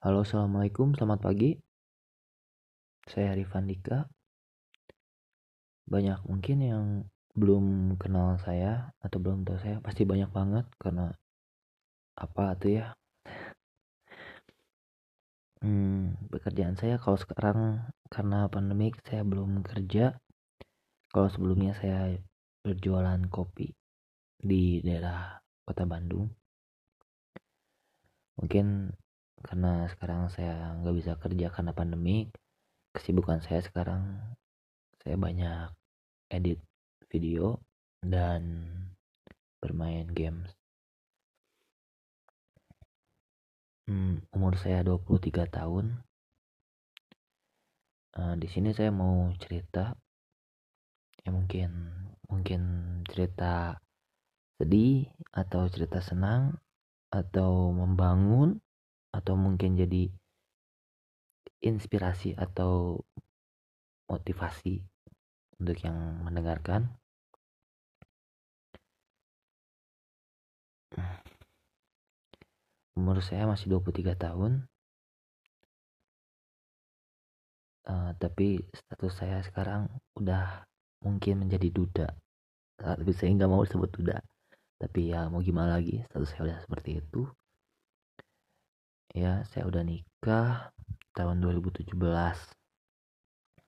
Halo, assalamualaikum, selamat pagi. Saya Arifan Dika. Banyak mungkin yang belum kenal saya atau belum tahu saya, pasti banyak banget karena apa tuh ya? Hmm, pekerjaan saya kalau sekarang karena pandemik saya belum kerja. Kalau sebelumnya saya berjualan kopi di daerah Kota Bandung. Mungkin karena sekarang saya nggak bisa kerja karena pandemi kesibukan saya sekarang saya banyak edit video dan bermain games. Hmm, umur saya 23 tahun. Uh, di sini saya mau cerita ya mungkin mungkin cerita sedih atau cerita senang atau membangun atau mungkin jadi inspirasi atau motivasi untuk yang mendengarkan. Umur saya masih 23 tahun. Uh, tapi status saya sekarang udah mungkin menjadi duda. Tapi saya nggak mau disebut duda. Tapi ya mau gimana lagi, status saya udah seperti itu ya saya udah nikah tahun 2017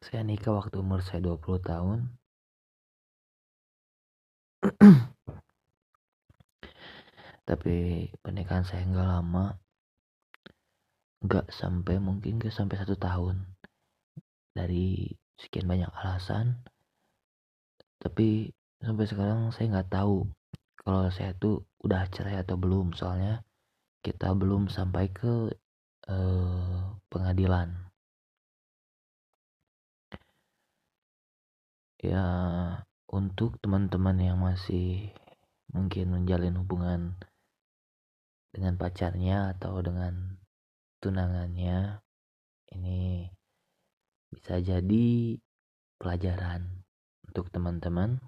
saya nikah waktu umur saya 20 tahun. Tapi pernikahan saya nggak lama. Nggak sampai mungkin ke sampai satu tahun. Dari sekian banyak alasan. Tapi sampai sekarang saya nggak tahu kalau saya tuh udah cerai atau belum. Soalnya kita belum sampai ke eh, pengadilan. Ya, untuk teman-teman yang masih mungkin menjalin hubungan dengan pacarnya atau dengan tunangannya, ini bisa jadi pelajaran untuk teman-teman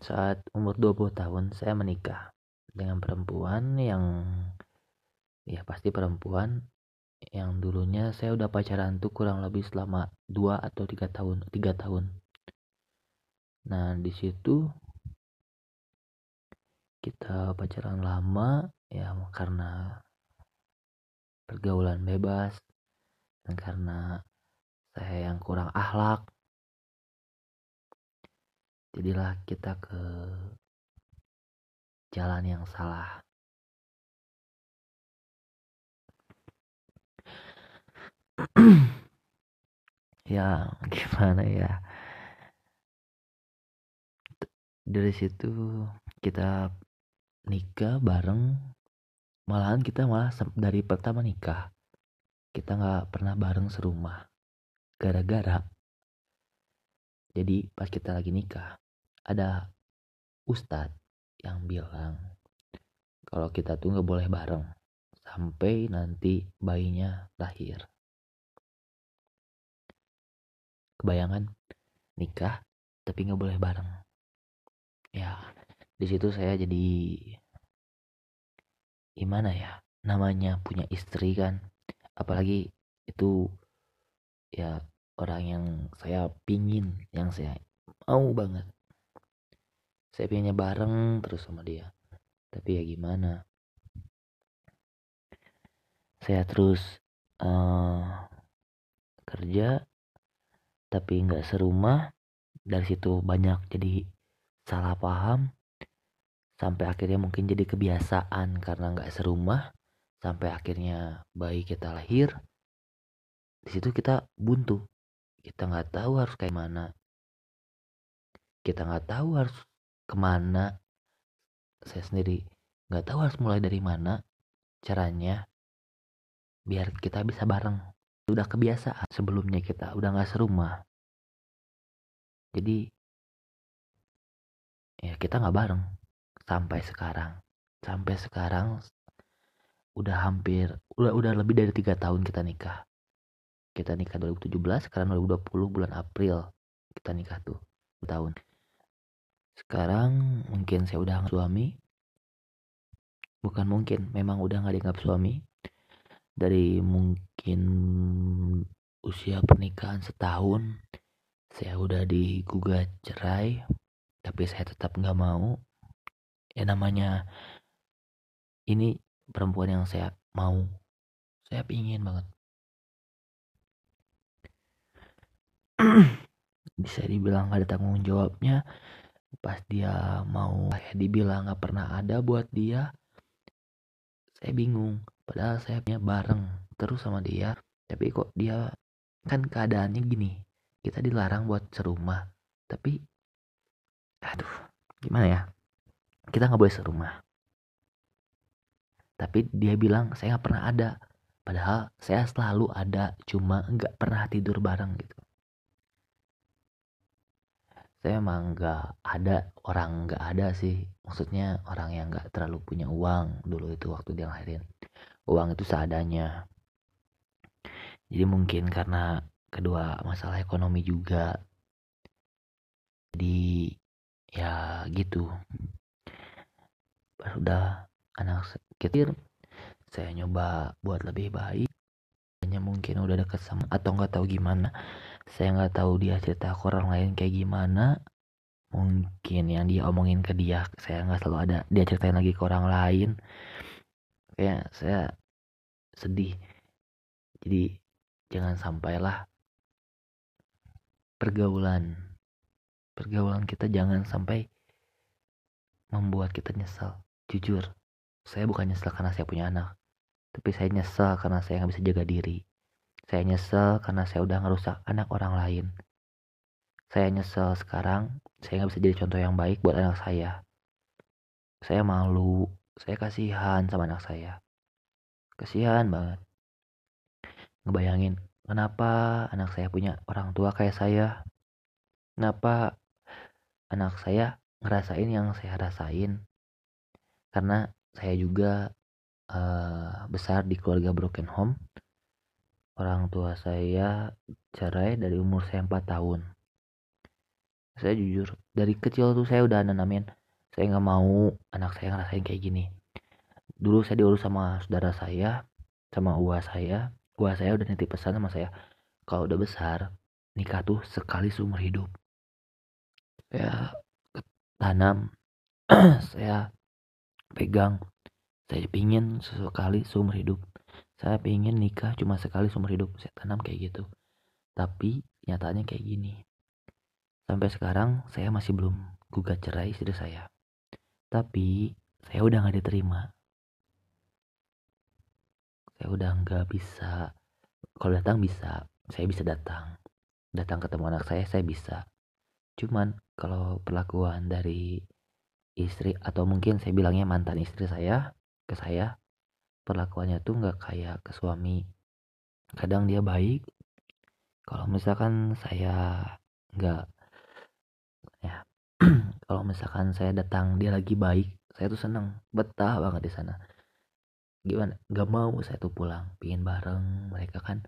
Saat umur 20 tahun saya menikah dengan perempuan yang ya pasti perempuan yang dulunya saya udah pacaran tuh kurang lebih selama 2 atau 3 tahun, 3 tahun. Nah, di situ kita pacaran lama ya karena pergaulan bebas dan karena saya yang kurang akhlak jadilah kita ke jalan yang salah. ya, gimana ya? Dari situ kita nikah bareng, malahan kita malah dari pertama nikah kita nggak pernah bareng serumah gara-gara jadi pas kita lagi nikah ada ustadz yang bilang kalau kita tuh nggak boleh bareng sampai nanti bayinya lahir. Kebayangan nikah tapi nggak boleh bareng. Ya di situ saya jadi gimana ya namanya punya istri kan apalagi itu ya orang yang saya pingin yang saya mau banget. Saya pengennya bareng terus sama dia. Tapi ya gimana? Saya terus uh, kerja tapi nggak serumah. Dari situ banyak jadi salah paham. Sampai akhirnya mungkin jadi kebiasaan karena nggak serumah. Sampai akhirnya bayi kita lahir. Di situ kita buntu kita nggak tahu harus kayak mana. Kita nggak tahu harus ke mana. Saya sendiri nggak tahu harus mulai dari mana caranya biar kita bisa bareng. Udah kebiasaan sebelumnya kita udah nggak serumah. Jadi ya kita nggak bareng sampai sekarang. Sampai sekarang udah hampir udah udah lebih dari tiga tahun kita nikah kita nikah 2017 sekarang 2020 bulan April kita nikah tuh tahun. Sekarang mungkin saya udah suami. Bukan mungkin memang udah nggak dianggap suami. Dari mungkin usia pernikahan setahun saya udah digugat cerai tapi saya tetap nggak mau. Ya namanya ini perempuan yang saya mau. Saya pingin banget bisa dibilang gak ada tanggung jawabnya. Pas dia mau saya dibilang gak pernah ada buat dia saya bingung. Padahal saya punya bareng terus sama dia. Tapi kok dia kan keadaannya gini kita dilarang buat serumah. Tapi aduh gimana ya? Kita nggak boleh serumah. Tapi dia bilang saya nggak pernah ada. Padahal saya selalu ada cuma nggak pernah tidur bareng gitu saya emang nggak ada orang nggak ada sih. Maksudnya orang yang nggak terlalu punya uang dulu itu waktu dia lahirin uang itu seadanya. Jadi mungkin karena kedua masalah ekonomi juga. Jadi ya gitu. Pas udah anak kecil saya nyoba buat lebih baik. Hanya mungkin udah deket sama atau nggak tahu gimana saya nggak tahu dia cerita ke orang lain kayak gimana. Mungkin yang dia omongin ke dia saya nggak selalu ada. Dia ceritain lagi ke orang lain. Kayak saya sedih. Jadi jangan sampailah pergaulan. Pergaulan kita jangan sampai membuat kita nyesal. Jujur saya bukan nyesel karena saya punya anak. Tapi saya nyesel karena saya nggak bisa jaga diri saya nyesel karena saya udah ngerusak anak orang lain. Saya nyesel sekarang saya nggak bisa jadi contoh yang baik buat anak saya. Saya malu, saya kasihan sama anak saya. Kasihan banget. Ngebayangin kenapa anak saya punya orang tua kayak saya. Kenapa anak saya ngerasain yang saya rasain. Karena saya juga uh, besar di keluarga broken home Orang tua saya cerai dari umur saya 4 tahun. Saya jujur, dari kecil tuh saya udah nanamin, saya nggak mau anak saya ngerasain kayak gini. Dulu saya diurus sama saudara saya, sama uwa saya. Uwa saya udah nitip pesan sama saya, kalau udah besar, nikah tuh sekali seumur hidup. Saya tanam, saya pegang, saya pingin sesekali seumur hidup saya pengen nikah cuma sekali seumur hidup saya tanam kayak gitu. Tapi nyatanya kayak gini. Sampai sekarang saya masih belum gugat cerai istri saya. Tapi saya udah nggak diterima. Saya udah nggak bisa. Kalau datang bisa saya bisa datang. Datang ketemu anak saya saya bisa. Cuman kalau perlakuan dari istri atau mungkin saya bilangnya mantan istri saya ke saya perlakuannya tuh nggak kayak ke suami. Kadang dia baik kalau misalkan saya nggak ya kalau misalkan saya datang dia lagi baik saya tuh seneng betah banget di sana. Gimana? Nggak mau saya tuh pulang pingin bareng mereka kan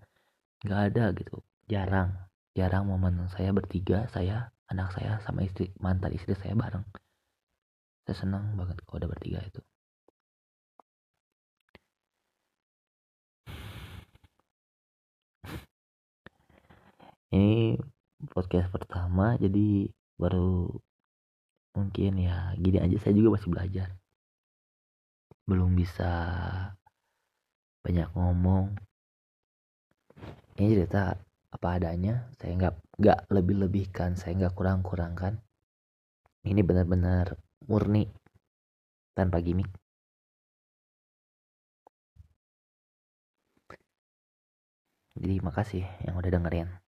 nggak ada gitu. Jarang jarang momen saya bertiga saya anak saya sama istri mantan istri saya bareng. Saya senang banget kalau udah bertiga itu ini podcast pertama jadi baru mungkin ya gini aja. Saya juga masih belajar. Belum bisa banyak ngomong. Ini cerita apa adanya. Saya nggak nggak lebih lebihkan saya nggak kurang kurangkan ini benar-benar murni tanpa gimmick. Jadi makasih yang udah dengerin